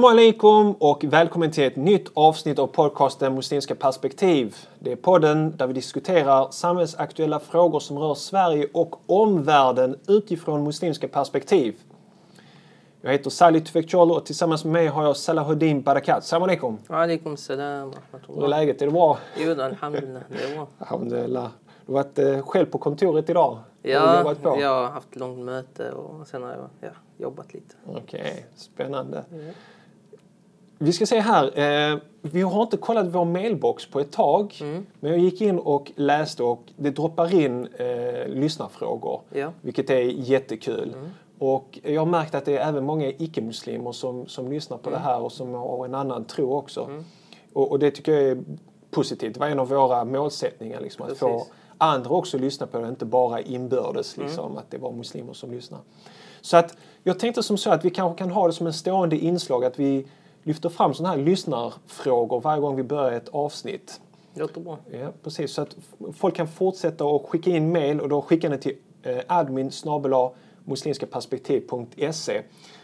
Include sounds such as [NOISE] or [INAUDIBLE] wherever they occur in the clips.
Salam alaikum och välkommen till ett nytt avsnitt av podcasten Muslimska perspektiv. Det är podden där vi diskuterar samhällsaktuella frågor som rör Sverige och omvärlden utifrån muslimska perspektiv. Jag heter Salih Tufekcioglu och tillsammans med mig har jag Salahuddin Barakat. Salam alaikum. Alaikum salam Hur är läget? Är det bra? Jo, alhamdulillah. Det är bra. Alhamdulillah. Du har varit eh, själv på kontoret idag? Ja, jag har haft långt möte och sen har jag ja, jobbat lite. Okej, spännande. Vi ska se här. Eh, vi har inte kollat vår mailbox på ett tag. Mm. Men jag gick in och läste och det droppar in eh, lyssnarfrågor. Ja. Vilket är jättekul. Mm. Och jag har märkt att det är även många icke-muslimer som, som lyssnar på Mm. det här och som har en annan tro också. Och, och det tycker jag är positivt. Det var en av våra målsättningar. Liksom, att få Precis. Mm. andra också lyssna på det, inte bara inbördes. Liksom, Att det var muslimer som lyssnar. Så att jag tänkte som så att vi kanske kan ha det som en stående inslag att vi lyfter fram sådana här lyssnarfrågor varje gång vi börjar ett avsnitt. Låter bra. Ja, precis. Så att folk kan fortsätta och skicka in mail och då skickar ni till eh, admin muslimskaperspektiv.se.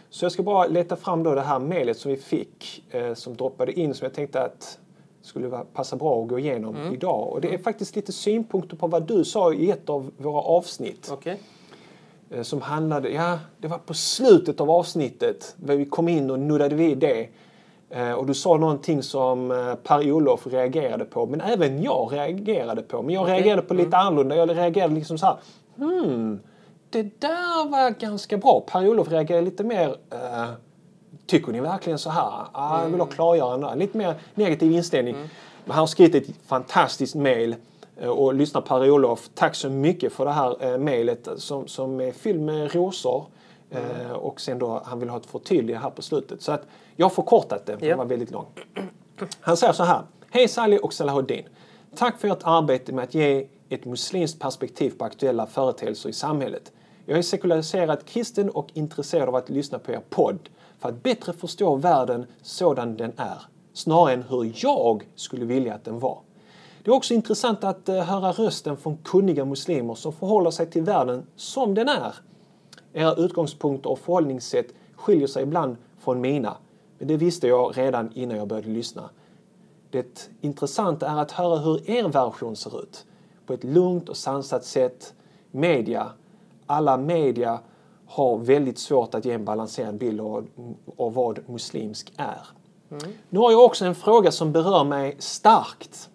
Så jag ska bara leta fram då det här mejlet som vi fick eh, som droppade in som jag tänkte att skulle passa bra att gå igenom idag. Och det är faktiskt lite synpunkter på vad du sa i ett av våra avsnitt. Okej. Eh, som handlade, ja, det var på slutet av avsnittet, där vi kom in och nuddade vid det. Eh, Och du sa någonting som eh, Per-Olof reagerade på, men även jag reagerade på. Men jag. Mm. reagerade på lite annorlunda. Jag reagerade liksom så här, hmm, det där var ganska bra. Per-Olof reagerade lite mer, eh, tycker ni verkligen så här? Ah, jag vill ha klargörande. Lite mer negativ inställning. Men han har skrivit ett fantastiskt. Eh, Och lyssna Per-Olof, tack så mycket för det här mejlet som, som är fylld med rosor. Eh, och sen då, han vill ha ett förtydligande här på slutet. Så att jag har förkortat det, för Ja. det var väldigt lång. Han säger så här. Hej Sally och Salahuddin. Tack för ert arbete med att ge ett muslimskt perspektiv på aktuella företeelser i samhället. Jag är sekulariserad kristen och intresserad av att lyssna på er podd för att bättre förstå världen sådan den är, snarare än hur jag skulle vilja att den var. Det är också intressant att eh, höra rösten från kunniga muslimer som förhåller sig till världen som den är. Era utgångspunkter och förhållningssätt skiljer sig ibland från mina, men det visste jag redan innan jag började lyssna. Det intressanta är att höra hur er version ser ut. På ett lugnt och sansat sätt. Media, alla media har väldigt svårt att ge en balanserad bild av, av vad muslimsk är. Nu har jag också en fråga som berör mig starkt.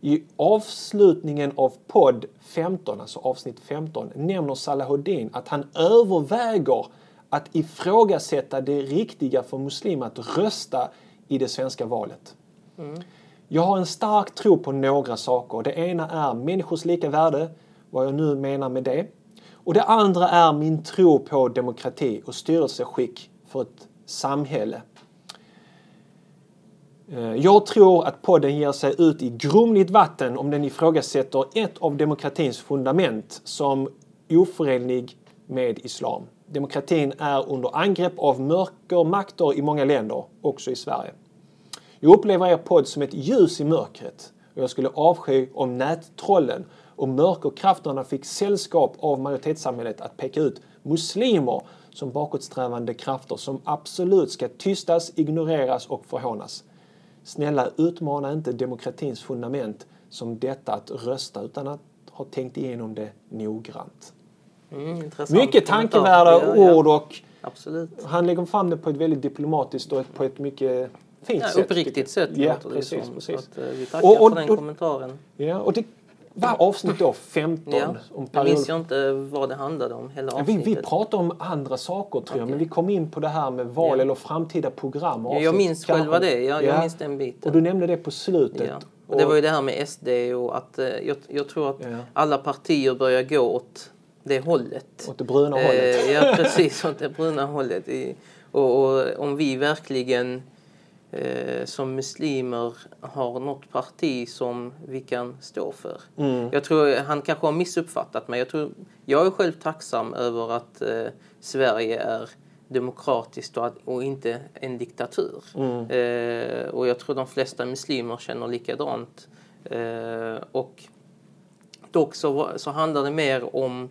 I avslutningen av podd 15, alltså avsnitt 15, nämner Salahuddin att han överväger att ifrågasätta det riktiga för muslimer att rösta i det svenska valet. Jag har en stark tro på några saker. Det ena är människors lika värde, vad jag nu menar med det. Och det andra är min tro på demokrati och styrelseskick för ett samhälle. Eh, Jag tror att podden ger sig ut i grumligt vatten om den ifrågasätter ett av demokratins fundament som oförenlig med islam. Demokratin är under angrepp av mörkermakter i många länder, också i Sverige. Jag upplever er podd som ett ljus i mörkret och jag skulle avsky om nättrollen och mörkerkrafterna fick sällskap av majoritetssamhället att peka ut muslimer som bakåtsträvande krafter som absolut ska tystas, ignoreras och förhånas. Snälla, utmana inte demokratins fundament som detta att rösta utan att ha tänkt igenom det noggrant. Mm, Mycket tankevärda Ja, ja. ord och Absolut. han lägger fram det på ett väldigt diplomatiskt och på ett mycket fint Ja, sätt. uppriktigt sätt jag. Ja, precis, som. precis. Att, eh, vi tackar Och- och- för den och- kommentaren. Ja, och det var avsnitt då 15. Ja. Om Jag minns jag inte vad det handlade om, hela Ja, vi, avsnittet. vi pratade om andra saker tror jag, Okej. men vi kom in på det här med val Ja. eller framtida program. och Ja, jag minns kanske. själva det. Jag, jag Ja. minns den biten. Och du nämnde det på slutet. Och det var ju det här med SD och att eh, jag, jag tror att alla partier börjar gå åt det hållet. Åt det bruna hållet. Eh, ja, precis. Åt det bruna hållet. I, och, och om vi verkligen eh, som muslimer har något parti som vi kan stå för. Mm. Jag tror han kanske har missuppfattat mig. Jag, tror, jag är själv tacksam över att eh, Sverige är demokratiskt och, och inte en diktatur. Mm. Eh, och jag tror de flesta muslimer känner likadant. Eh, och dock så, så handlar det mer om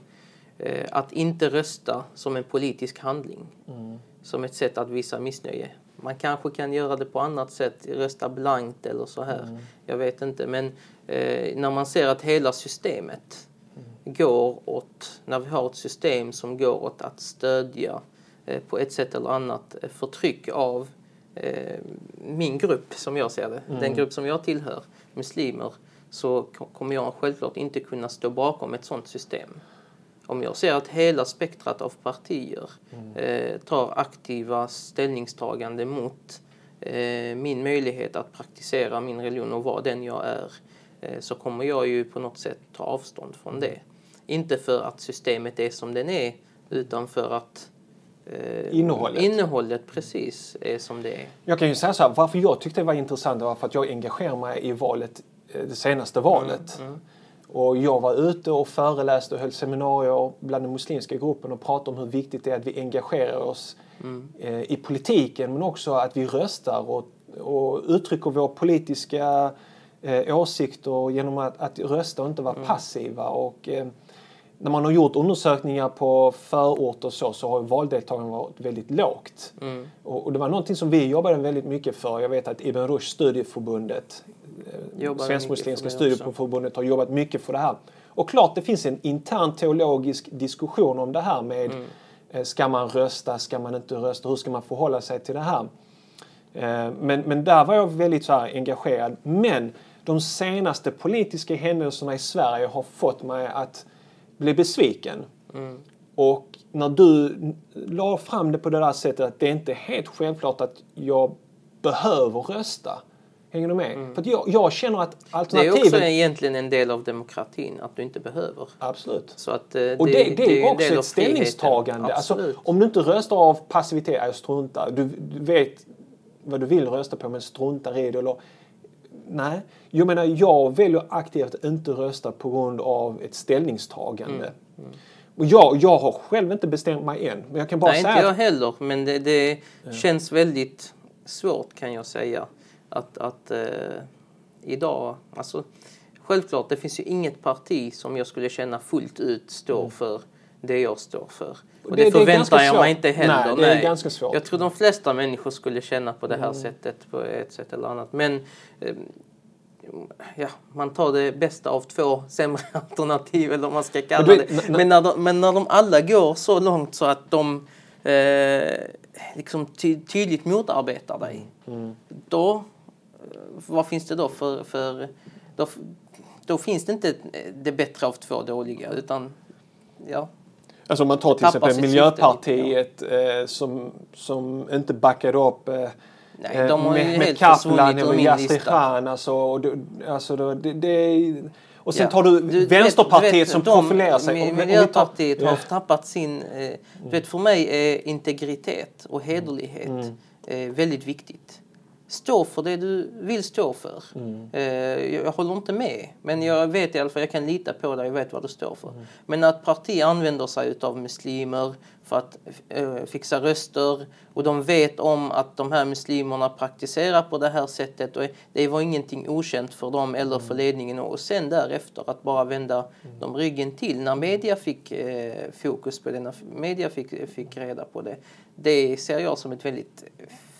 att inte rösta som en politisk handling. Som ett sätt att visa missnöje. man kanske kan göra det på annat sätt, rösta blankt eller så här. Mm. Jag vet inte. Men eh, när man ser att hela systemet mm. går åt, när vi har ett system som går åt att stödja eh, på ett sätt eller annat eh, förtryck av eh, min grupp som jag ser det, mm. den grupp som jag tillhör, muslimer, så kommer jag självklart inte kunna stå bakom ett sådant system. Om jag ser att hela spektrat av partier mm. eh, tar aktiva ställningstagande mot eh, min möjlighet att praktisera min religion och vara den jag är eh, så kommer jag ju på något sätt ta avstånd från mm. det. Inte för att systemet är som den är utan för att eh, innehållet. innehållet precis är som det är. Jag kan ju säga så här, varför jag tyckte det var intressant var för att jag engagerar mig i valet, eh, det senaste valet. Mm, mm. Och jag var ute och föreläste och höll seminarier bland den muslimska gruppen och pratade om hur viktigt det är att vi engagerar oss mm. eh, i politiken men också att vi röstar och, och uttrycker våra politiska eh, åsikter genom att, att rösta och inte vara mm. passiva. Och, eh, när man har gjort undersökningar på förorter så, så har valdeltagandet varit väldigt lågt. Mm. Och, och, det var någonting som vi jobbade väldigt mycket för. Jag vet att Ibn Rushd studieförbundet Svensk-muslimska studieförbundet har jobbat mycket för det här. Och klart det finns en intern teologisk diskussion om det här med mm. Eh, ska man rösta, ska man inte rösta, hur ska man förhålla sig till det här? Eh, men, men där var jag väldigt så engagerad. Men de senaste politiska händelserna i Sverige har fått mig att bli besviken. Mm. Och när du la fram det på det där sättet att det inte är helt självklart att jag behöver rösta. Hänger du med? Mm. För jag, jag, känner att alternativen... Det är också egentligen en del av demokratin, att du inte behöver. Absolut. Så att, eh, och det, det, det är också ett ställningstagande. Alltså, om du inte röstar av passivitet, jag struntar. Du, du vet vad du vill rösta på men struntar i det. Eller, nej, jag menar jag väljer aktivt att inte rösta på grund av ett ställningstagande. Mm. Mm. Och jag, jag har själv inte bestämt mig än. Men jag kan bara Nej, säga inte jag heller. Men det, det ja. känns väldigt svårt kan jag säga att, att eh, idag, alltså självklart det finns ju inget parti som jag skulle känna fullt ut står mm. för det jag står för. Och det, det förväntar jag mig inte heller. Nej, det är ganska svårt. Jag tror de flesta människor skulle känna på det här mm. sättet på ett sätt eller annat. Men eh, ja, man tar det bästa av två sämre [LAUGHS] alternativ eller vad man ska kalla det. Men när de, men när de alla går så långt så att de eh, liksom ty tydligt motarbetar dig. Mm. Då vad finns det då för... för då, då finns det inte det bättre av två dåliga utan ja. Alltså om man tar till exempel Miljöpartiet eh, som, som inte backade upp eh, Nej, de har med, med Kaplan eller Yasri Khan. Alltså, alltså det, det, och sen ja. tar du, du Vänsterpartiet vet, som profilerar sig. Miljöpartiet har tappat sin... Eh, du vet, för mig är integritet och hederlighet mm. eh, väldigt viktigt stå för det du vill stå för. Mm. Eh, jag håller inte med, men jag vet i alla fall, jag kan lita på dig, jag vet vad du står för. Mm. Men att parti använder sig av muslimer för att eh, fixa röster och de vet om att de här muslimerna praktiserar på det här sättet och det var ingenting okänt för dem eller för mm. ledningen och sen därefter att bara vända mm. dem ryggen till när media fick eh, fokus på det, när media fick, fick reda på det. Det ser jag som ett väldigt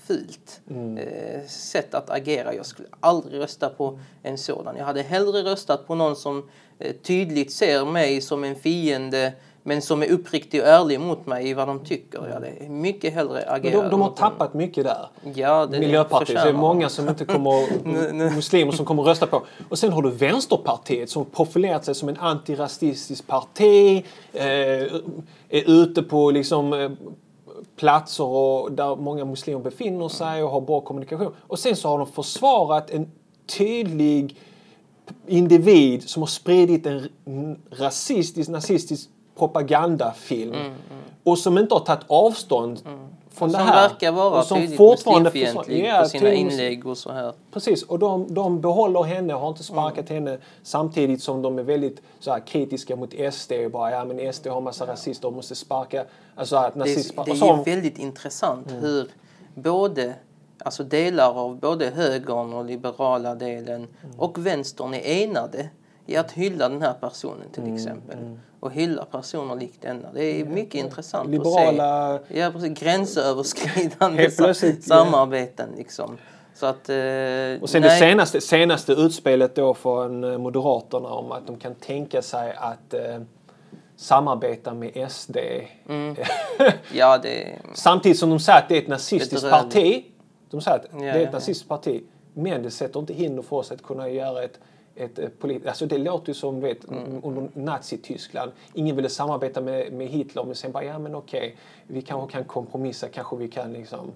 fult mm. eh, sätt att agera. Jag skulle aldrig rösta på en sådan. Jag hade hellre röstat på någon som eh, tydligt ser mig som en fiende men som är uppriktig och ärlig mot mig i vad de tycker. Jag hade mycket hellre agerat. De, de har tappat en... mycket där. Ja, det Miljöpartiet. Det är många som inte kommer, [LAUGHS] muslimer som kommer rösta på. Och sen har du Vänsterpartiet som profilerat sig som en antirasistisk parti. Eh, är ute på liksom eh, platser och där många muslimer befinner sig och har bra kommunikation. Och sen så har de försvarat en tydlig individ som har spridit en rasistisk, nazistisk propagandafilm mm, mm. och som inte har tagit avstånd mm. Från det här. Som verkar vara och som tydligt muslimfientlig ja, på sina inlägg och så här. Precis, och de, de behåller henne och har inte sparkat mm. henne samtidigt som de är väldigt så här, kritiska mot SD. Och bara, ja men SD har massa rasister och måste sparka. Alltså att nazist, det, det är väldigt intressant mm. hur både alltså delar av både högern och liberala delen mm. och vänstern är enade i att hylla den här personen till Mm, exempel. Och hylla personer likt denna. Det är mycket intressant Liberala- att se. Ja, precis. Gränsöverskridande samarbeten liksom. Så att... Eh, Och sen det senaste, senaste utspelet då från eh, Moderaterna om att de kan tänka sig att eh, samarbeta med SD. Mm. [LAUGHS] Ja, det... Samtidigt som de säger att det är ett nazistiskt Bedrövligt. parti. De säger att Ja, det är ett ja, ja. nazistiskt parti. Men det sätter inte hinder för oss att kunna göra ett ett eh, polit- alltså det låter ju som vet, Mm. under Nazityskland. Ingen ville samarbeta med, med Hitler men sen bara ja men okej, vi kanske kan kompromissa, kanske vi kan liksom.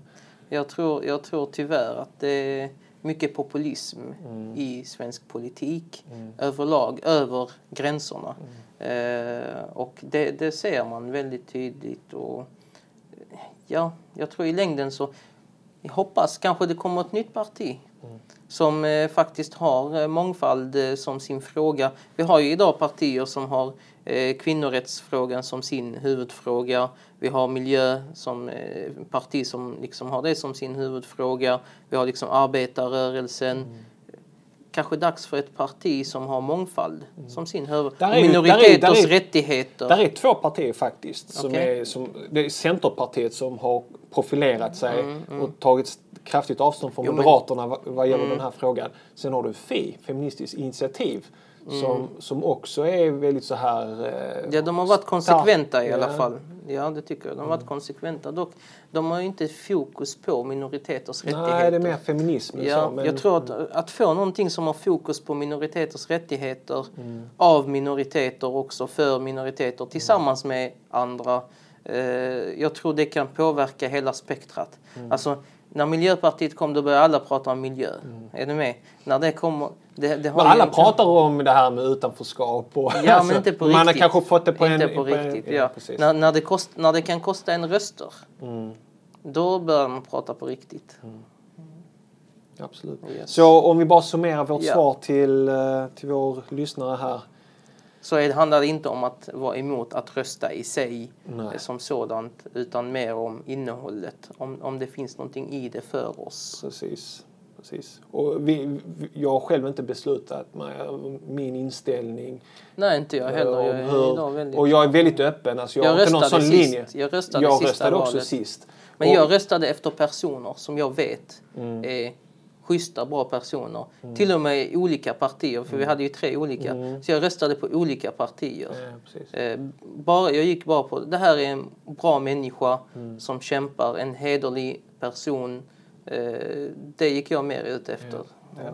Jag tror, jag tror tyvärr att det är mycket populism Mm. i svensk politik överlag, över gränserna. Mm. Eh, och det, det ser man väldigt tydligt. Och, ja, jag tror i längden så, jag hoppas kanske det kommer ett nytt parti Mm. som eh, faktiskt har eh, mångfald eh, som sin fråga. Vi har ju idag partier som har eh, kvinnorättsfrågan som sin huvudfråga. Vi har miljö som eh, parti som liksom har det som sin huvudfråga. Vi har liksom arbetarrörelsen. Mm. Kanske dags för ett parti som har mångfald som sin huvud... Där och är ju- där är- minoriteters där är- rättigheter. Där är två partier faktiskt. Som Okej. är, som, det är Centerpartiet som har profilerat sig Mm, och tagit kraftigt avstånd från Jo, men- Moderaterna vad, vad gäller Mm. den här frågan. Sen har du FI, Feministiskt initiativ, som, som också är väldigt så här... eh, Mm. Ja, de har varit konsekventa i alla fall. Ja, det tycker jag. De har varit konsekventa. Dock, de har ju inte fokus på minoriteters rättigheter. Nej, det är mer feminism Ja, så. Men, jag tror att, att få någonting som har fokus på minoriteters rättigheter Mm. av minoriteter också för minoriteter tillsammans med andra. Eh, jag tror det kan påverka hela spektrat. Mm. Alltså, när Miljöpartiet kom då började alla prata om miljö. Är du med? När det kommer... Det, det har men alla egentligen- pratar om det här med utanförskap och... Ja, alltså, men inte på [LAUGHS] Man har riktigt. kanske fått det på inte en... på riktigt, ja. precis. när, när, det kost, när det kan kosta en röster, Mm. då börjar man prata på riktigt. Absolut. Yes. Så om vi bara summerar vårt Ja. svar till, eh, till vår lyssnare här. Så det, handlar det inte om att vara emot att rösta i sig Nej. eh, som sådant, utan mer om innehållet. Om, om det finns någonting i det för oss. Precis. Precis. Och vi, jag har själv inte beslutat mig, min inställning. Nej, inte jag heller. om Jag är hur- idag väldigt... Och jag är väldigt öppen. Alltså jag, Jag har inte någon sån sist. linje. Jag röstade jag röstade också valet. sist. Men Och- jag röstade efter personer som jag vet Mm. är schyssta, bra personer. Till och med i olika partier, för vi hade ju tre olika. Så jag röstade på olika partier. Mm. Ja. Eh, bara, jag gick bara på det här är en bra människa Mm. som kämpar, en hederlig person. Eh, det gick jag mer ut efter. Ja.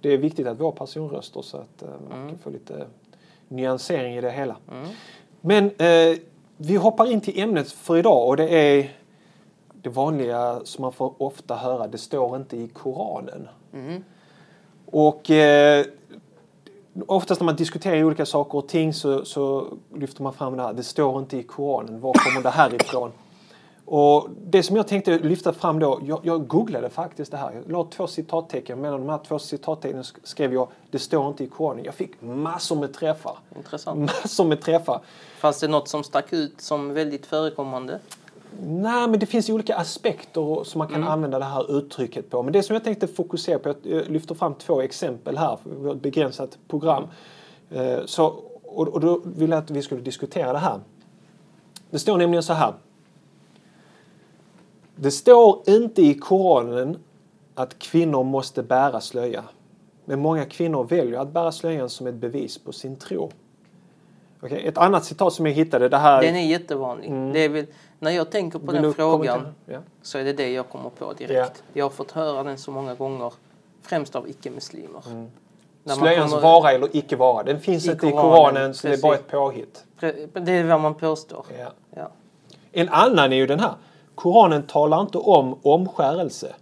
Det är viktigt att vi har personröster så att eh, man Mm. kan få lite nyansering i det hela. Men eh, vi hoppar in till ämnet för idag och det är det vanliga som man får ofta höra. Det står inte i Koranen. Mm. Och eh, oftast när man diskuterar olika saker och ting så, så lyfter man fram det här. Det står inte i Koranen. Var kommer det här ifrån? Och det som jag tänkte lyfta fram då, jag, jag googlade faktiskt det här. Jag la två citattecken. Mellan de här två citattecknen sk- skrev jag det står inte i Koranen. Jag fick massor med träffar. Intressant. Massor med träffar. Fanns det något som stack ut som väldigt förekommande? Nej, men det finns olika aspekter som man kan använda det här uttrycket på. Men det som jag tänkte fokusera på, jag lyfter fram två exempel här, för vi har ett begränsat program. Eh, Så, och, då vill jag att vi skulle diskutera det här. Det står nämligen så här. Det står inte i Koranen att kvinnor måste bära slöja. Men många kvinnor väljer att bära slöjan som ett bevis på sin tro. Okej, Ett annat citat som jag hittade, det här... Den är jättevanlig. Det är väl, när jag tänker på Mm. Vill den frågan? Ja. så är det det jag kommer på direkt. Jag har fått höra den så många gånger, främst av icke-muslimer. Mm. Slöjans kommer- vara eller icke vara. Den finns I inte i Koranen, så det är bara ett påhitt. Det är vad man påstår. Ja. Ja. En annan är ju den här. Koranen talar inte om omskärelse.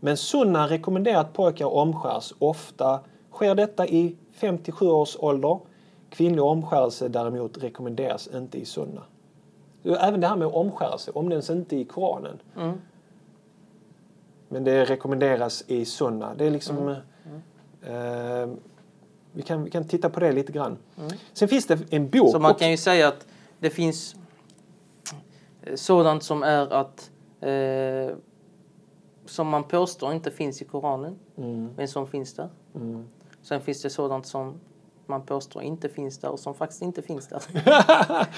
Men sunna rekommenderar att pojkar omskärs. Ofta sker detta i 57 års ålder. Kvinnlig omskärelse däremot rekommenderas inte i sunna. Även det här med omskärelse omnämns inte i Koranen. Mm. Men det rekommenderas i sunna. Det är liksom... Eh, vi, kan, vi kan titta på det lite grann. Sen finns det en bok. Så man kan ju säga att det finns eh, sådant som är att eh, som man påstår inte finns i Koranen, Mm, men som finns där. mm, Sen finns det sådant som man påstår inte finns där och som faktiskt inte finns där.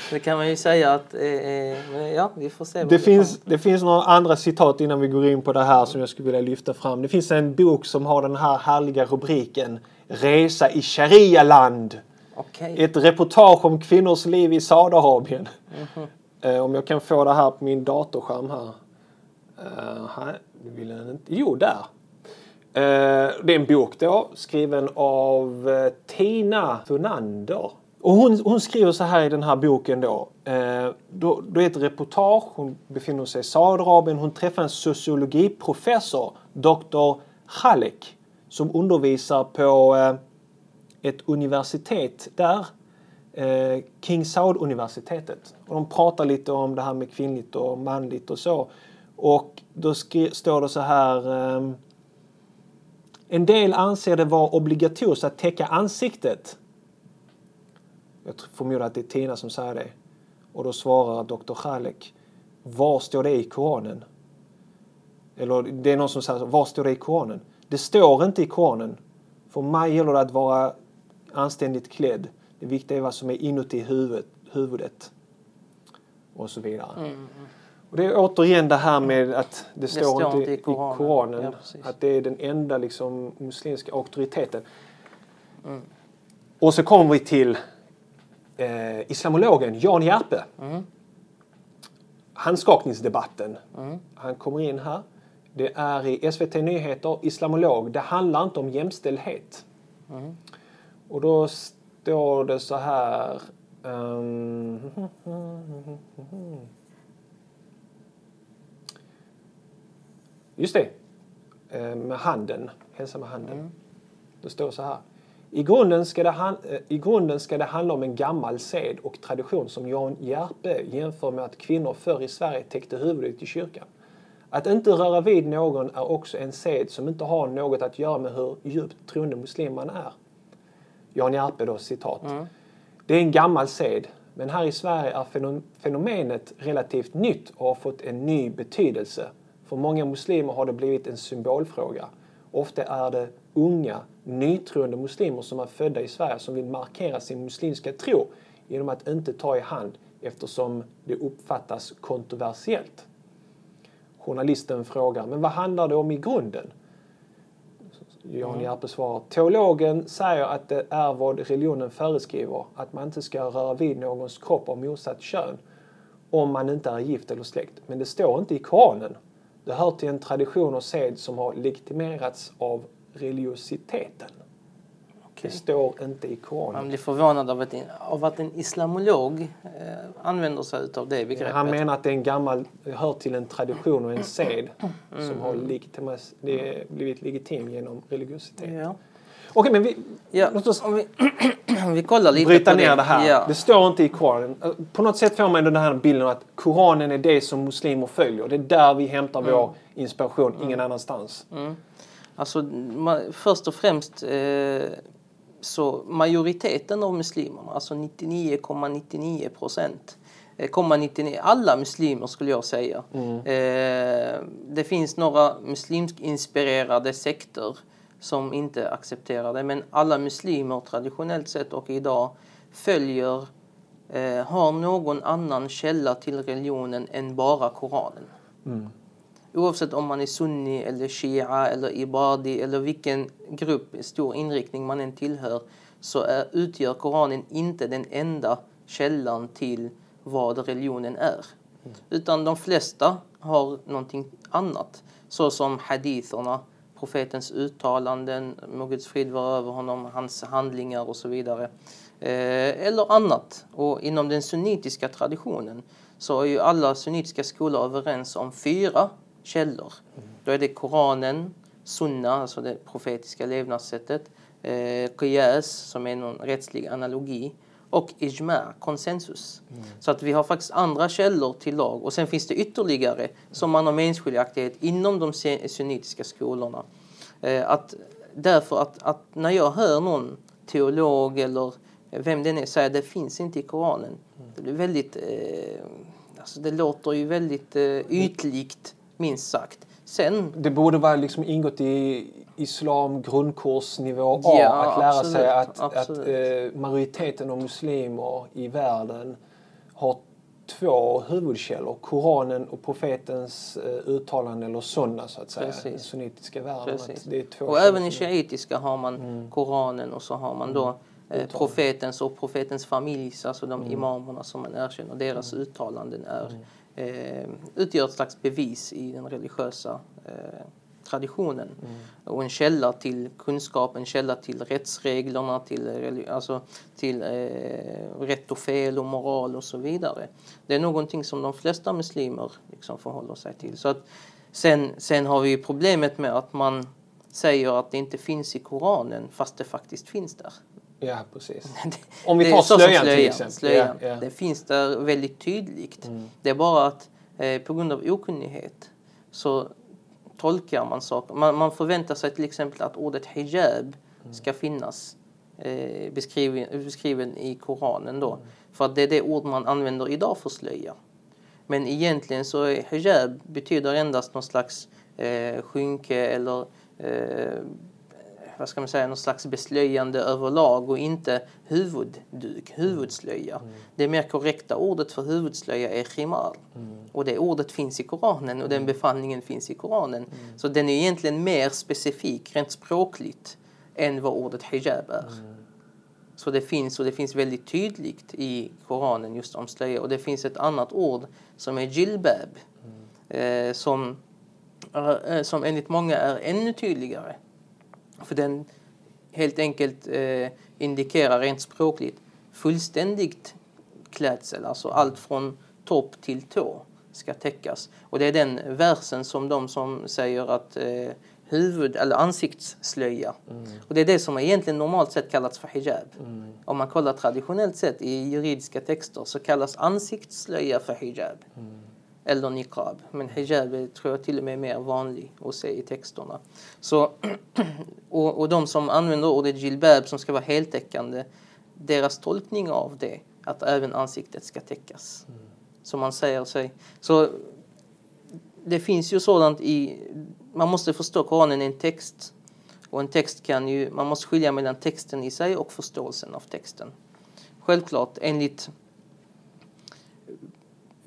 [LAUGHS] det kan man ju säga att, eh, eh ja, vi får se. Det finns, det finns några andra citat innan vi går in på det här som jag skulle vilja lyfta fram. Det finns en bok som har den här härliga rubriken Resa i Sharia-land. Okay. Ett reportage om kvinnors liv i Saudiarabien. Mm -hmm. Om jag kan få det här på min datorskärm här. Uh, här vill den inte. Jo, där. Eh, det är en bok då skriven av eh, Tina Funander. Och hon, hon, skriver så här i den här boken då. Det då. Då är ett reportage. Hon befinner sig i Saudiarabien. Hon träffar en sociologiprofessor, Dr. Halek, som undervisar på ett universitet där. King Saud-universitetet. Och de pratar lite om det här med kvinnligt och manligt och så. Och då står det så här. Ehm, en del anser det vara obligatoriskt att täcka ansiktet. Jag förmodar att det är Tina som säger det. Och då svarar Dr. Khalek. Var står det i Koranen? Eller det är någon som säger var står det i Koranen? Det står inte i Koranen. För mig gäller det att vara anständigt klädd. Det viktiga är vad som är inuti huvudet. huvudet. Och så vidare. Mm. mm. Och det är återigen det här med att det, det står, står, inte i Koranen, i Koranen ja, att det är den enda liksom, muslimska auktoriteten. Mm. Och så kommer vi till eh, islamologen Jan Järpe. Mm. Handskakningsdebatten. Mm. Han kommer in här. Det är i SVT Nyheter, islamolog. Det handlar inte om jämställdhet. Mm. Och då står det så här. Um, [LAUGHS] Just det. Eh, med handen. Hälsa med handen. Mm. Det står så här. I grunden, ska det eh, I grunden ska det handla om en gammal sed och tradition som Jan Järpe jämför med att kvinnor förr i Sverige täckte huvudet i kyrkan. Att inte röra vid någon är också en sed som inte har något att göra med hur djupt troende muslim man är. Jan Järpe då citat. Mm. Det är en gammal sed, men här i Sverige är fenomenet relativt nytt och har fått en ny betydelse för många muslimer har det blivit en symbolfråga. Ofta är det unga, nytroende muslimer som är födda i Sverige som vill markera sin muslimska tro genom att inte ta i hand eftersom det uppfattas kontroversiellt. Journalisten frågar, men vad handlar det om i grunden? Jan mm. Järpe svarar, teologen säger att det är vad religionen föreskriver, att man inte ska röra vid någons kropp av motsatt kön om man inte är gift eller släkt. Men det står inte i Koranen. Det hör till en tradition och sed som har legitimerats av religiositeten. Okay. Det står inte i Koranen. Man blir förvånad av att, av att en islamolog eh, använder sig av det begreppet. Han menar att det är en gammal, hör till en tradition och en sed mm. som har legitimas, blivit legitim genom religiositet. Ja. Okej, men vi, ja. låt oss om vi, [CLEARS THROAT] om vi kollar lite bryta ner det, det här. Ja. Det står inte i Koranen. På något sätt får man den här bilden att Koranen är det som muslimer följer. Det är där vi hämtar mm. vår inspiration, mm. ingen annanstans. Mm. Alltså, först och främst eh, så majoriteten av muslimerna, alltså 99,99 procent, eh, alla muslimer skulle jag säga. Mm. Eh, det finns några muslimsk inspirerade sekter som inte accepterar det. Men alla muslimer traditionellt sett och idag följer, eh, har någon annan källa till religionen än bara Koranen. Mm. Oavsett om man är sunni eller shia eller ibadi eller vilken grupp, stor inriktning man än tillhör så är, utgör Koranen inte den enda källan till vad religionen är. Mm. Utan de flesta har någonting annat. Så som haditherna, profetens uttalanden, må Guds frid vara över honom, hans handlingar och så vidare. Eh, eller annat. Och inom den sunnitiska traditionen så är ju alla sunnitiska skolor överens om fyra källor. Då är det Koranen, Sunna, alltså det profetiska levnadssättet, eh, Qiyas, som är någon rättslig analogi, och ijma, konsensus. Mm. Så att vi har faktiskt andra källor till lag. Och sen finns det ytterligare som man har meningsskiljaktighet inom de sunnitiska skolorna. Eh, att, därför att, att när jag hör någon teolog eller vem det är säga det finns inte i Koranen. Mm. Det blir väldigt, eh, alltså det låter ju väldigt eh, ytligt minst sagt. Sen, Det borde vara liksom ingått i islam grundkursnivå A Ja, att lära absolut, sig att, att eh, majoriteten av muslimer i världen har två huvudkällor. Koranen och profetens eh, uttalande eller sunna så att säga. Precis. Den sunnitiska världen. Det är två och även i shiitiska har man Mm. Koranen och så har man då eh, profetens och profetens familjs, alltså Mm. de imamerna som man erkänner, deras uttalanden är, eh, utgör ett slags bevis i den religiösa eh, traditionen. Mm. Och en källa till kunskap, en källa till rättsreglerna, till, religi- alltså, till eh, rätt och fel och moral och så vidare. Det är någonting som de flesta muslimer liksom förhåller sig till. Så att, sen, sen har vi problemet med att man säger att det inte finns i Koranen fast det faktiskt finns där. Ja, precis. [LAUGHS] Om vi tar som slöjan till slöjan, exempel. slöjan. Ja, ja. Det finns där väldigt tydligt. Mm. Det är bara att eh, på grund av okunnighet så tolkar man saker. Man, man förväntar sig till exempel att ordet hijab Mm. ska finnas eh, beskriven, beskriven i Koranen då. Mm. För att det är det ord man använder idag för slöja. Men egentligen så är hijab betyder endast någon slags eh, skynke eller eh, vad ska man säga, någon slags beslöjande överlag och inte huvudduk, huvudslöja. Det mer korrekta ordet för huvudslöja är khimar. Och det ordet finns i Koranen och den befallningen finns i Koranen. Så den är egentligen mer specifik rent språkligt än vad ordet hijab är. Så det finns och det finns väldigt tydligt i Koranen just om slöja. Och det finns ett annat ord som är jilbab. Eh, som, eh, som enligt många är ännu tydligare. För den helt enkelt eh, indikerar rent språkligt fullständigt klädsel. Alltså allt från topp till tå ska täckas. Och det är den versen som de som säger att eh, huvud eller ansiktsslöja. Och det är det som egentligen normalt sett kallats för hijab. Om man kollar traditionellt sett i juridiska texter så kallas ansiktsslöja för hijab. Eller niqab. Men hijab är, tror jag till och med mer vanlig att se i texterna. Så, [CLEARS THROAT] och, och de som använder ordet jilbab som ska vara heltäckande, deras tolkning av det, att även ansiktet ska täckas. Så man säger sig. Så det finns ju sådant i, man måste förstå Koranen är en text. Och en text kan ju, man måste skilja mellan texten i sig och förståelsen av texten. Självklart, enligt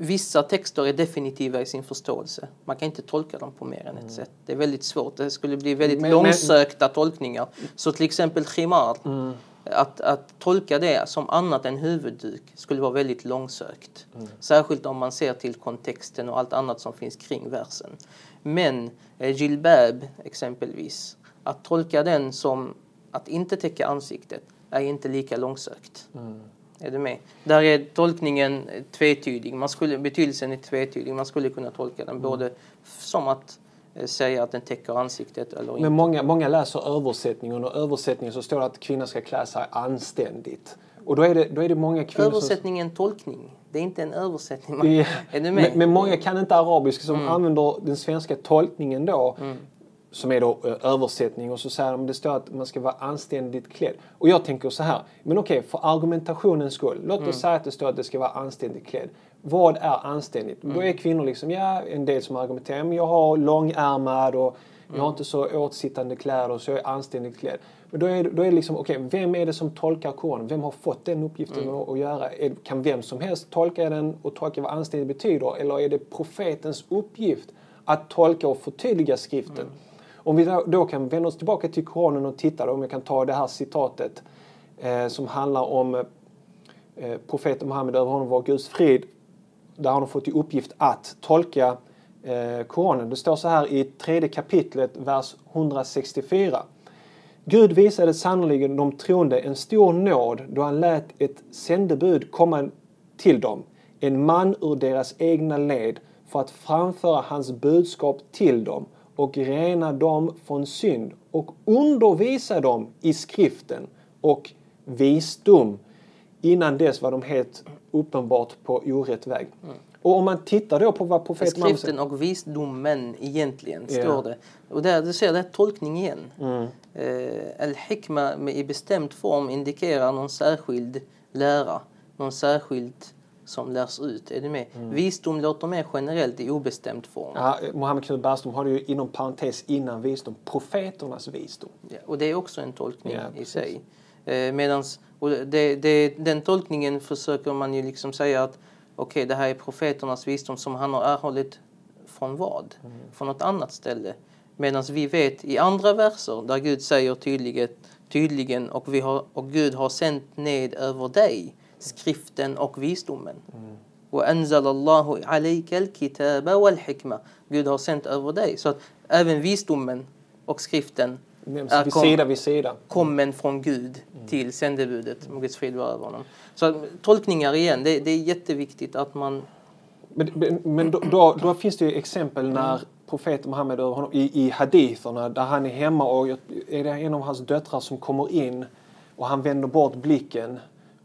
Vissa texter är definitiva i sin förståelse. Man kan inte tolka dem på mer än ett sätt. Det är väldigt svårt. Det skulle bli väldigt Men- men- långsökta tolkningar. Så till exempel khimar, att, att tolka det som annat än huvudduk skulle vara väldigt långsökt. Särskilt om man ser till kontexten och allt annat som finns kring versen. Men eh, jilbab exempelvis, att tolka den som att inte täcka ansiktet är inte lika långsökt. Är du med? Där är tolkningen tvetydig. Man skulle, betydelsen är tvetydig. Man skulle kunna tolka den både f- som att eh, säga att den täcker ansiktet eller inte. Men många, många läser översättningen och översättningen så står det att kvinnor ska klä sig anständigt. Och då är det, då är det många kvinnor Översättning är en tolkning. Det är inte en översättning. som... Ja, [LAUGHS] Är du men, med? Mm. men många kan inte arabiska som använder den svenska tolkningen då. Som är då eh, översättning och så säger de det står att man ska vara anständigt klädd. Och jag tänker så här, men okej för argumentationens skull. Låt Mm. oss säga att det står att det ska vara anständigt klädd. Vad är anständigt? Då Mm. är kvinnor liksom, ja en del som argumenterar, men jag har långärmad och jag Mm. har inte så åtsittande kläder så jag är anständigt klädd. Men då är, då är det liksom, okej, vem är det som tolkar Koranen? Vem har fått den uppgiften Mm. att, att göra? Är, kan vem som helst tolka den och tolka vad anständigt betyder? Eller är det profetens uppgift att tolka och förtydliga skriften? Om vi då, kan vända oss tillbaka till Koranen och titta, då, om jag kan ta det här citatet eh, som handlar om eh, profeten Muhammed, över honom var Guds frid, där han har fått i uppgift att tolka eh, Koranen. Det står så här i tredje kapitlet, vers 164. Gud visade sannerligen de troende en stor nåd då han lät ett sändebud komma till dem, en man ur deras egna led, för att framföra hans budskap till dem och rena dem från synd och undervisa dem i skriften och visdom. Innan dess var de helt uppenbart på orätt väg. Och om man tittar då på vad profeten Muhammed. Skriften och visdomen egentligen, står det. Och där, du ser, det är tolkning igen. Mm. Eh, Al-Hikma i bestämd form indikerar någon särskild lära, någon särskild som lärs ut. Är du med? Visdom låter mer generellt i obestämd form. Ja, Mohammed Knut Bergström har ju inom parentes innan visdom, profeternas visdom. Ja, och det är också en tolkning Ja, i precis. sig. Eh, medans, och det, det, den tolkningen försöker man ju liksom säga att okej, det här är profeternas visdom som han har erhållit från vad? Mm. Från något annat ställe. Medan vi vet i andra verser där Gud säger tydligen, tydligen och, vi har, och Gud har sänt ned över dig skriften och visdomen. Mm. وأنزل الله عليك الكتاب والحكمة. Gud har sänt över dig. Så att även visdomen och skriften Nämns är vid kom- sida vid sida. kommen från Gud till sändebudet, må Guds frid vara över honom. Så att, tolkningar igen, det, det är jätteviktigt att man... Men, men, men då, då, då finns det ju exempel när profeten Muhammed över honom, i, i haditherna där han är hemma och jag- är det en av hans döttrar som kommer in och han vänder bort blicken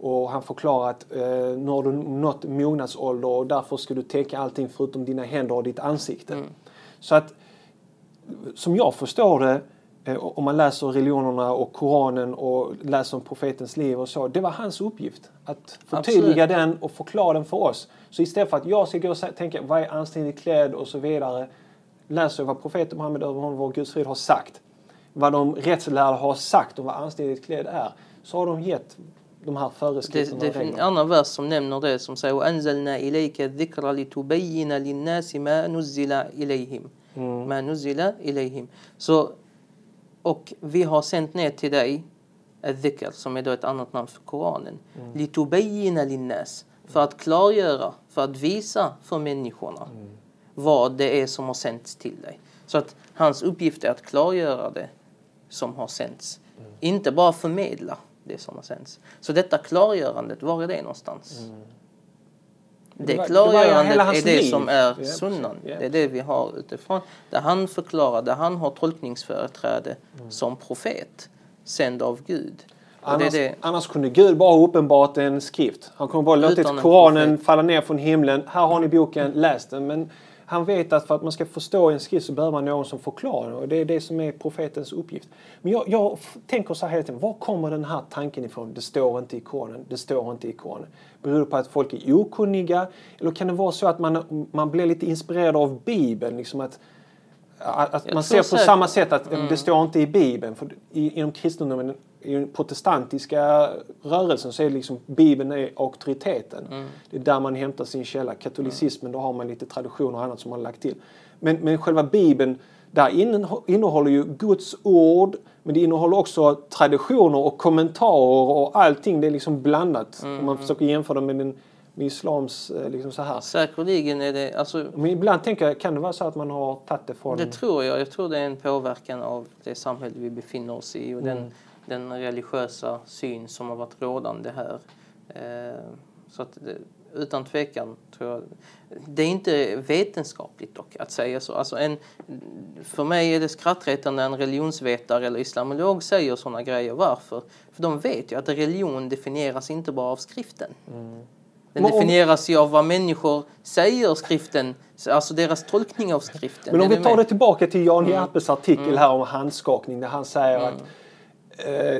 och han förklarar att eh, nu har du nått mognadsålder och därför ska du täcka allting förutom dina händer och ditt ansikte. Så att som jag förstår det, eh, om man läser religionerna och Koranen och läser om profetens liv och så. Det var hans uppgift att förtydliga den och förklara den för oss. Så istället för att jag ska gå och tänka vad är anständigt klädd och så vidare. Läser jag vad profeten Muhammed över honom vår Guds frid har sagt. Vad de rättslärda har sagt om vad anständigt klädd är. Så har de gett de här Det, föreskrifterna det och är en reglerna. annan vers som nämner det som säger وأنزلنا إليك الذكر لتبين للناس ما نزل إليهم ما نزل إليهم så, och vi har sänt ner till dig الذكر som är då ett annat namn för Koranen لتبين للناس för att klargöra, för att visa för människorna vad det är som har sänts till dig. Så att hans uppgift är att klargöra det som har sänts. Inte bara förmedla det som har sänts. Så detta klargörandet, var är det någonstans? Det, Det det klargörandet hans är det liv. som är Ja, sunnan. Ja. Det är det vi har utifrån. Där han förklarar, där han har tolkningsföreträde Mm. som profet, sänd av Gud. Och det Annars, det. annars kunde Gud bara ha uppenbart en skrift. Han kunde bara låtit Koranen profet. falla ner från himlen. Här har ni boken, läs den. Men han vet att för att man ska förstå en skrift så behöver man någon som förklarar. Och det är det som är profetens uppgift. Men jag, jag tänker så här hela tiden. Var kommer den här tanken ifrån? Det står inte i Koranen. Det står inte i Koranen. Beror det på att folk är okunniga? Eller kan det vara så att man, man blir lite inspirerad av Bibeln? Liksom att, att man ser på säkert- samma sätt att det står inte i Bibeln. För i, inom kristendomen, i den protestantiska rörelsen så är det liksom Bibeln är auktoriteten. Det är där man hämtar sin källa. Katolicismen, då har man lite traditioner och annat som man har lagt till. Men, men själva Bibeln, där inne- innehåller ju Guds ord, men det innehåller också traditioner och kommentarer och allting. Det är liksom blandat. Om man försöker jämföra med den med islams eh, liksom så här. Säkerligen är det, alltså Men ibland tänker jag, kan det vara så att man har tagit det från... Det tror jag. Jag tror det är en påverkan av det samhälle vi befinner oss i och den, den religiösa syn som har varit rådande här. Eh, så att utan tvekan tror jag. Det är inte vetenskapligt dock att säga så. Alltså en, för mig är det skrattretande när en religionsvetare eller islamolog säger sådana grejer. Varför? För de vet ju att religion definieras inte bara av skriften. Den Men om- definieras ju av vad människor säger skriften, alltså deras tolkning av skriften. Men om vi tar det tillbaka till Jan Järpes artikel här om handskakning där han säger att eh,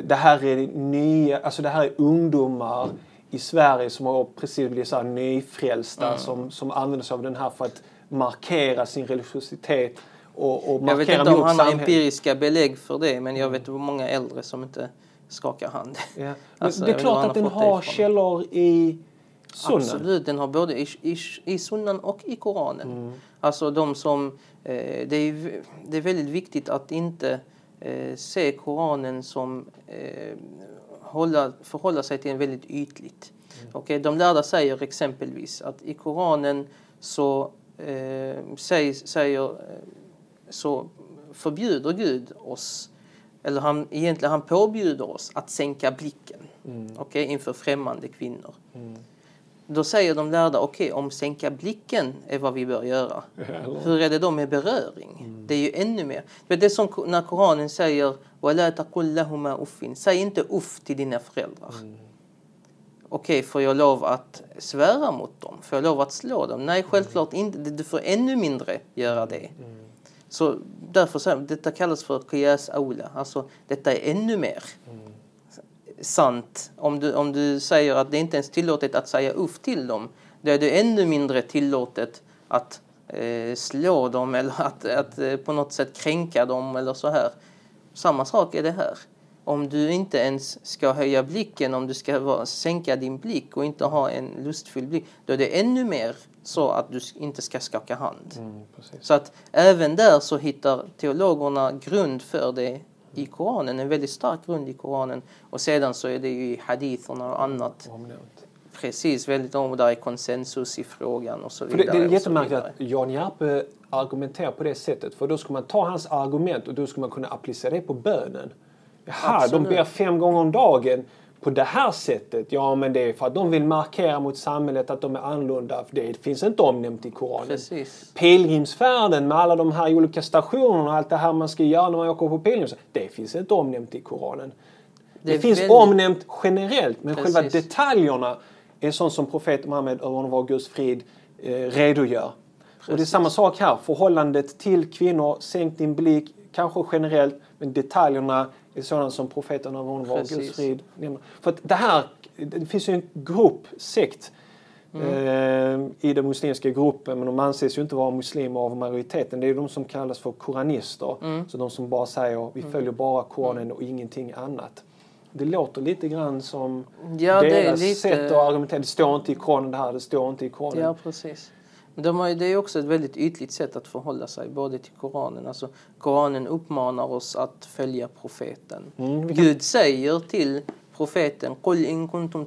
det här är nya, alltså det här är ungdomar i Sverige som har precis blivit så här nyfrälsta som, som använder sig av den här för att markera sin religiositet och, och Jag vet markera inte om han har empiriska belägg för det, men jag vet många äldre som inte skakar hand. Ja. Men [LAUGHS] Alltså, det är klart att den har källor i Sunnan. Absolut, den har både i, i, i sunnan och i Koranen. Mm. Alltså de som, eh, det, är, det är väldigt viktigt att inte eh, se Koranen som eh, hålla, förhålla sig till en väldigt ytligt. Mm. Okej, de lärda säger exempelvis att i Koranen så eh, sägs, säger, eh, så förbjuder Gud oss eller han, egentligen han påbjuder oss att sänka blicken okej, inför främmande kvinnor. Då säger de lärda, okej om sänka blicken är vad vi bör göra. Hur är det då med beröring? Det är ju ännu mer. Det är det som när Koranen säger, وَلَا تَقُلْ لَهُمَا uffin. Säg inte uff till dina föräldrar. Okej, får jag lov att svära mot dem? Får jag lov att slå dem? Nej, självklart inte. Du får ännu mindre göra det. Så därför säger detta kallas för qiyas aula. Alltså, detta är ännu mer. sant. Om du, om du säger att det inte ens är tillåtet att säga uff till dem, då är det ännu mindre tillåtet att eh, slå dem [LAUGHS] eller att, att eh, på något sätt kränka dem eller så här. Samma sak är det här. Om du inte ens ska höja blicken, om du ska vara, sänka din blick och inte ha en lustfylld blick, då är det ännu mer så att du inte ska skaka hand. Mm, så att även där så hittar teologerna grund för det i Koranen, en väldigt stark grund i Koranen. Och sedan så är det ju i haditherna och annat. Omnämnt. Precis, väldigt om där är konsensus i frågan och så För vidare. det, det är jättemärkligt att Jan Järpe argumenterar på det sättet. För då ska man ta hans argument och då ska man kunna applicera det på bönen. Jaha, Absolut. de ber fem gånger om dagen på det här sättet. Ja, men det är för att de vill markera mot samhället att de är annorlunda. För det finns inte omnämnt i Koranen. Precis. Pilgrimsfärden med alla de här olika stationerna och allt det här man ska göra när man åker på pilgrimsfärd. Det finns inte omnämnt i Koranen. Det, Det finns väldigt- omnämnt generellt, men själva Precis. detaljerna är sånt som profeten Muhammed, över honom var Guds frid, eh, redogör. Och det är samma sak här. Förhållandet till kvinnor, sänk din blick, kanske generellt, men detaljerna är sådana som profeten över honom var Precis. Guds frid nämner. För att det här, det finns ju en grupp, sekt, eh, i den muslimska gruppen, men de anses ju inte vara muslimer av majoriteten. Det är de som kallas för koranister. Så de som bara säger vi följer bara Koranen och ingenting annat. Det låter lite grann som Ja, det är deras lite- sätt att argumentera. Det står inte i Koranen det här, det står inte i Koranen. Ja, precis. De har, det är också ett väldigt ytligt sätt att förhålla sig både till Koranen. Alltså, Koranen uppmanar oss att följa profeten. Mm, kan... Gud säger till profeten Qul in kuntum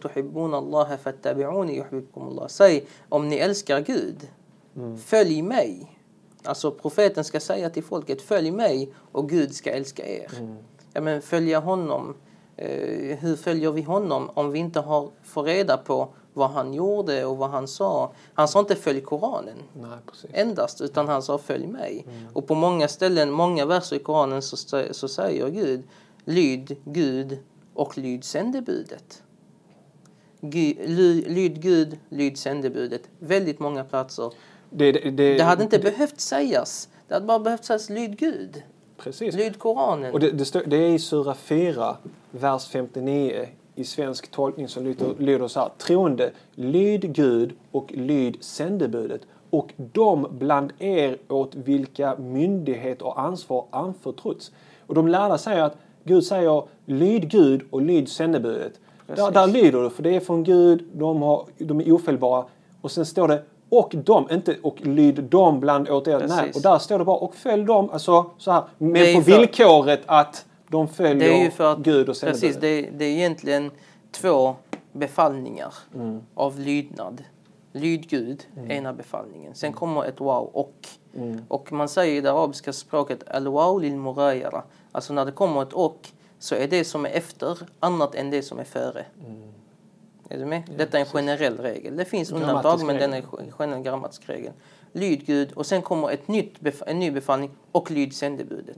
Allah. Säg om ni älskar Gud, mm. följ mig. Alltså profeten ska säga till folket följ mig och Gud ska älska er. Mm. Ja, men följa honom. Eh, hur följer vi honom om vi inte har, får reda på vad han gjorde och vad han sa? Han sa inte följ Koranen Nej, endast, utan han sa följ mig. Och på många ställen, många verser i Koranen så, så säger Gud lyd Gud och lyd sändebudet. Lyd Gud, lyd sändebudet. Väldigt många platser. Det, det, det, Det hade inte behövt sägas. Det hade bara behövt sägas lyd Gud, Precis. lyd Koranen. Och det, det, står, det är i Sura 4, vers 59 i svensk tolkning som lyder, lyder så här. Troende, lyd Gud och lyd sändebudet och de bland er åt vilka myndighet och ansvar anförtrotts. Och de lärda säger att Gud säger lyd Gud och lyd sändebudet. Där, där lyder du, för det är från Gud, de, har, de är ofelbara. Och sen står det och de, inte och lyd dem bland åt er. Nej, och där står det bara och följ dem, alltså så här. Men är på villkoret att de följer Det är ju för att, Gud och precis, det, är- det är egentligen två befallningar Mm. av lydnad. Lyd Gud, ena befallningen. Sen kommer ett wow och. Mm. Och man säger i det arabiska språket al-wow lil mughayara. Alltså när det kommer ett och så är det som är efter annat än det som är före. Är du med? Detta är en generell regel. Det finns Mm. Undantag men den är en generell grammatisk regel. Lyd Gud och sen kommer ett nytt en ny befallning och lyd sändebudet.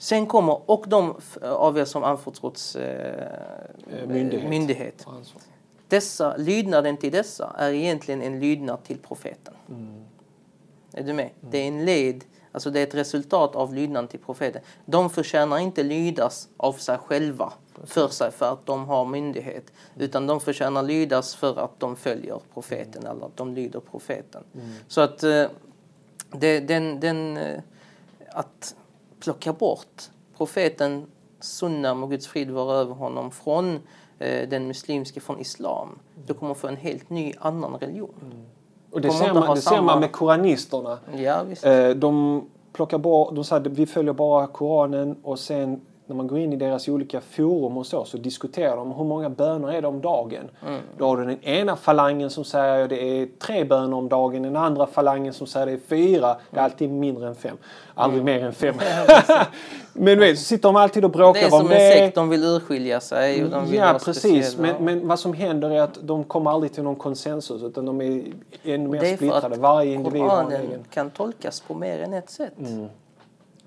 Mm. Sen kommer, och de av er som anförtrotts eh, Eh, myndighet. myndighet. Dessa, lydnaden till dessa är egentligen en lydnad till profeten. Mm. Är du med? Det är en led, alltså det är ett resultat av lydnaden till profeten. De förtjänar inte lydas av sig själva för sig för att de har myndighet. Utan de förtjänar lydas för att de följer profeten eller att de lyder profeten. Så att eh, det, den, den, eh, att plocka bort profeten sunna må Guds frid vara över honom från eh, den muslimska, från islam. Du kommer få en helt ny annan religion. Och det ser, man, det ser samma- man med koranisterna. Ja. Eh, De plockar bort, de säger att vi följer bara Koranen och sen när man går in i deras olika forum och så, så diskuterar de hur många böner är det om dagen. Mm. Då har du den ena falangen som säger det är tre böner om dagen, den andra falangen som säger det är fyra. Det är alltid mindre än fem. Aldrig mer än fem. [LAUGHS] [LAUGHS] Men du vet, så sitter de alltid och bråkar Det är om som det. en sekt, de vill urskilja sig. Och de vill Ja, vara precis. Men, men vad som händer är att de kommer aldrig till någon konsensus utan de är ännu mer splittrade. Varje individ har en Koranen egen. kan tolkas på mer än ett sätt. Mm.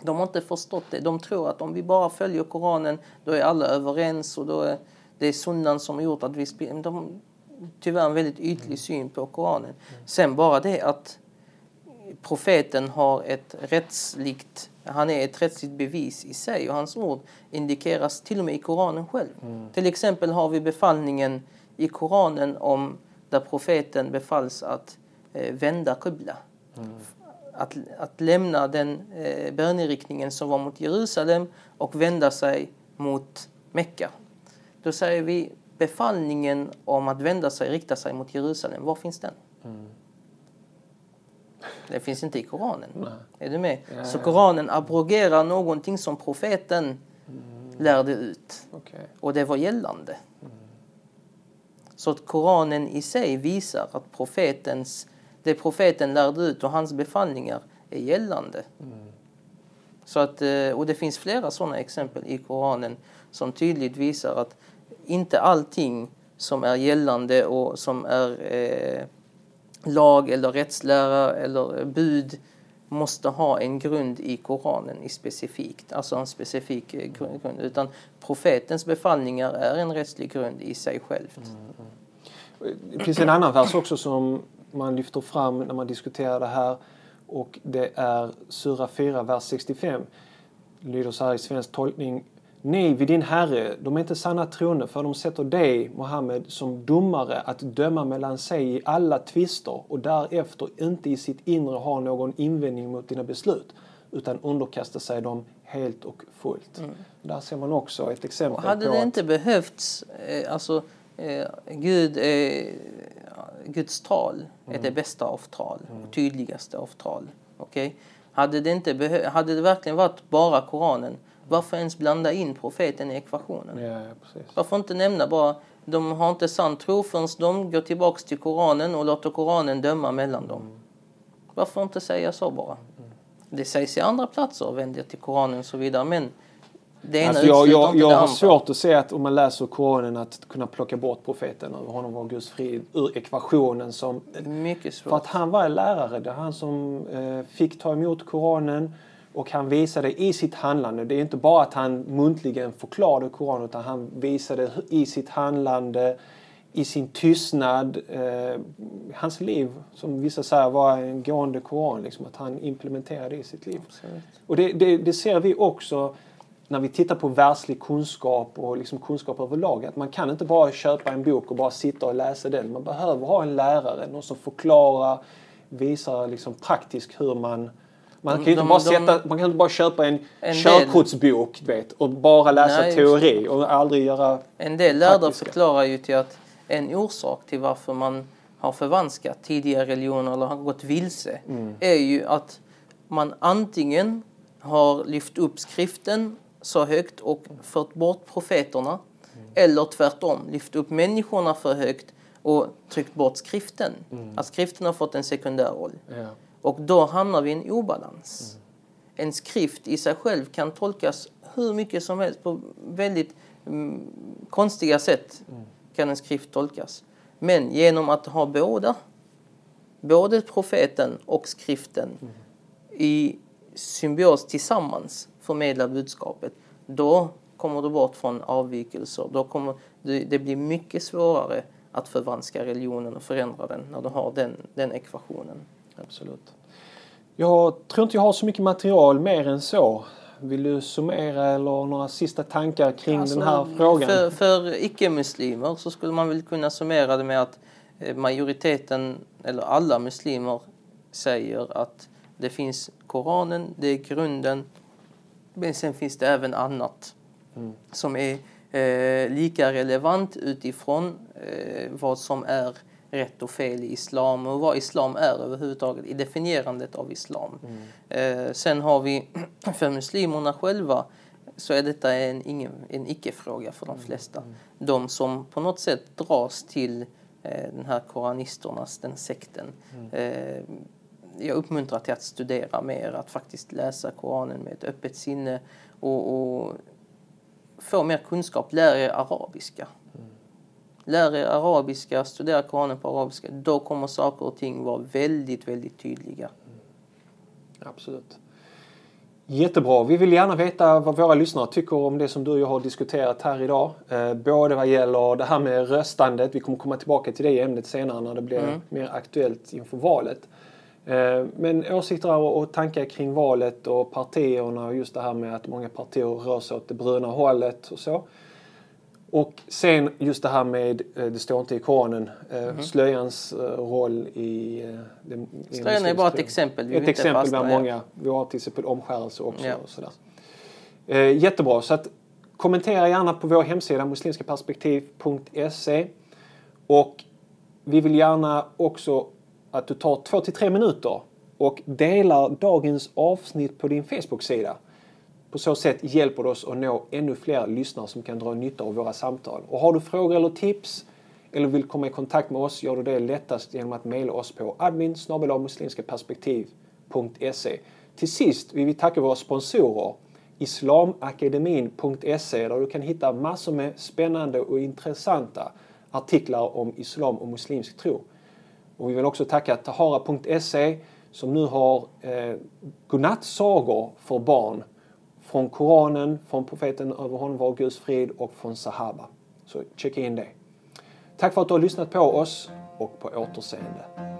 De har inte förstått det. De tror att om vi bara följer Koranen då är alla överens och då är det sunnan som har gjort att vi De tyvärr en väldigt ytlig syn på Koranen. Sen bara det att profeten har ett rättsligt Han är ett rättsligt bevis i sig och hans ord indikeras till och med i Koranen själv. Till exempel har vi befallningen i Koranen om där profeten befalls att eh, vända qibla. Att, att lämna den eh, böneriktningen som var mot Jerusalem och vända sig mot Mekka. Då säger vi befallningen om att vända sig, rikta sig mot Jerusalem, var finns den? Det finns inte i Koranen. Är du med? Ja, Så. Koranen abrogerar någonting som profeten lärde ut. Okej. Och det var gällande. Så att Koranen i sig visar att profetens, det profeten lärde ut och hans befallningar är gällande. Så att, eh, och det finns flera sådana exempel i Koranen som tydligt visar att inte allting som är gällande och som är eh, lag eller rättslära eller bud måste ha en grund i Koranen i specifikt, alltså en specifik eh, grund, utan profetens befallningar är en rättslig grund i sig självt. Det finns en annan vers också som man lyfter fram när man diskuterar det här och det är Sura 4, vers 65. Det lyder så här i svensk tolkning. Nej, vid din Herre, de är inte sanna troende för de sätter dig, Mohammed, som domare att döma mellan sig i alla tvister och därefter inte i sitt inre ha någon invändning mot dina beslut utan underkasta sig dem helt och fullt. Där ser man också ett exempel Mm. Och hade på det att... inte behövts, eh, alltså eh, Gud, eh, Guds tal är det bästa av tal och tydligaste av tal. Okej? Hade, det inte hade det verkligen varit bara Koranen, varför ens blanda in profeten i ekvationen? Ja, precis. Varför inte nämna bara de har inte sann tro förrän de går tillbaks till Koranen och låter Koranen döma mellan dem. Varför inte säga så bara? Det sägs i andra platser, vänd till Koranen och så vidare, men det ena Alltså jag, jag, jag det har svårt att se att om man läser Koranen att kunna plocka bort profeten över honom var Guds frid ur ekvationen som Mycket för svårt. att han var en lärare. Det är han som eh, fick ta emot Koranen och han visade i sitt handlande. Det är inte bara att han muntligen förklarade Koranen utan han visade i sitt handlande, i sin tystnad, eh, hans liv som vissa säger var en gående Koran. Liksom, att han implementerade i sitt liv. Absolut. Och det, det, det ser vi också när vi tittar på världslig kunskap och liksom kunskap överlag. Att man kan inte bara köpa en bok och bara sitta och läsa den. Man behöver ha en lärare, någon som förklarar, visar liksom praktiskt hur man... Man kan ju inte bara, de- sätta, man kan inte bara köpa en, En körkortsbok vet, och bara läsa Nej, teori och aldrig göra... En del Praktiska. förklarar ju till att en orsak till varför man har förvanskat tidigare religioner eller har gått vilse Mm. är ju att man antingen har lyft upp skriften så högt och fört bort profeterna Mm. eller tvärtom lyft upp människorna för högt och tryckt bort skriften. Mm. Att skriften har fått en sekundär roll. Ja. Och då hamnar vi i en obalans. En skrift i sig själv kan tolkas hur mycket som helst på väldigt mm, konstiga sätt kan en skrift tolkas. Men genom att ha båda, både profeten och skriften i symbios tillsammans förmedla budskapet, då kommer du bort från avvikelser. Då kommer det, det blir mycket svårare att förvanska religionen och förändra den när du har den, den ekvationen. Absolut. Jag tror inte jag har så mycket material mer än så. Vill du summera eller några sista tankar kring Alltså, den här frågan? För, för icke-muslimer så skulle man väl kunna summera det med att eh, majoriteten, eller alla muslimer, säger att det finns Koranen, det är grunden, men sen finns det även annat som är eh, lika relevant utifrån eh, vad som är rätt och fel i islam och vad islam är överhuvudtaget i definierandet av islam. Eh, sen har vi [CLEARS THROAT] för muslimerna själva så är detta en, ingen, en icke-fråga för de flesta. De som på något sätt dras till eh, den här koranisternas, den sekten. Eh, jag uppmuntrar till att studera mer, att faktiskt läsa Koranen med ett öppet sinne och, och få mer kunskap. Lär er arabiska. Lär er arabiska, studera Koranen på arabiska. Då kommer saker och ting vara väldigt, väldigt tydliga. Absolut. Jättebra. Vi vill gärna veta vad våra lyssnare tycker om det som du och jag har diskuterat här idag. Eh, både vad gäller det här med röstandet. Vi kommer komma tillbaka till det ämnet senare när det blir mer aktuellt inför valet. Eh, Men åsikter och tankar kring valet och partierna och just det här med att många partier rör sig åt det bruna hållet och så. Och sen just det här med, eh, det står inte i Koranen, eh, slöjans roll i... den-. Slöjan är bara ett exempel. Vi Ett exempel bland många. Vi har till exempel omskärelse också. Ja. Och sådär. Jättebra. Så att kommentera gärna på vår hemsida muslimskaperspektiv.se. Och vi vill gärna också att du tar två till tre minuter och delar dagens avsnitt på din Facebook-sida. På så sätt hjälper du oss att nå ännu fler lyssnare som kan dra nytta av våra samtal. Och har du frågor eller tips eller vill komma i kontakt med oss gör du det lättast genom att mejla oss på admin Till sist vill vi tacka våra sponsorer islamakademin.se där du kan hitta massor med spännande och intressanta artiklar om islam och muslimsk tro. Och vi vill också tacka Tahara.se som nu har eh, godnattsagor för barn från Koranen, från profeten över honom var Guds frid och från Sahaba. Så checka in det. Tack för att du har lyssnat på oss och på återseende.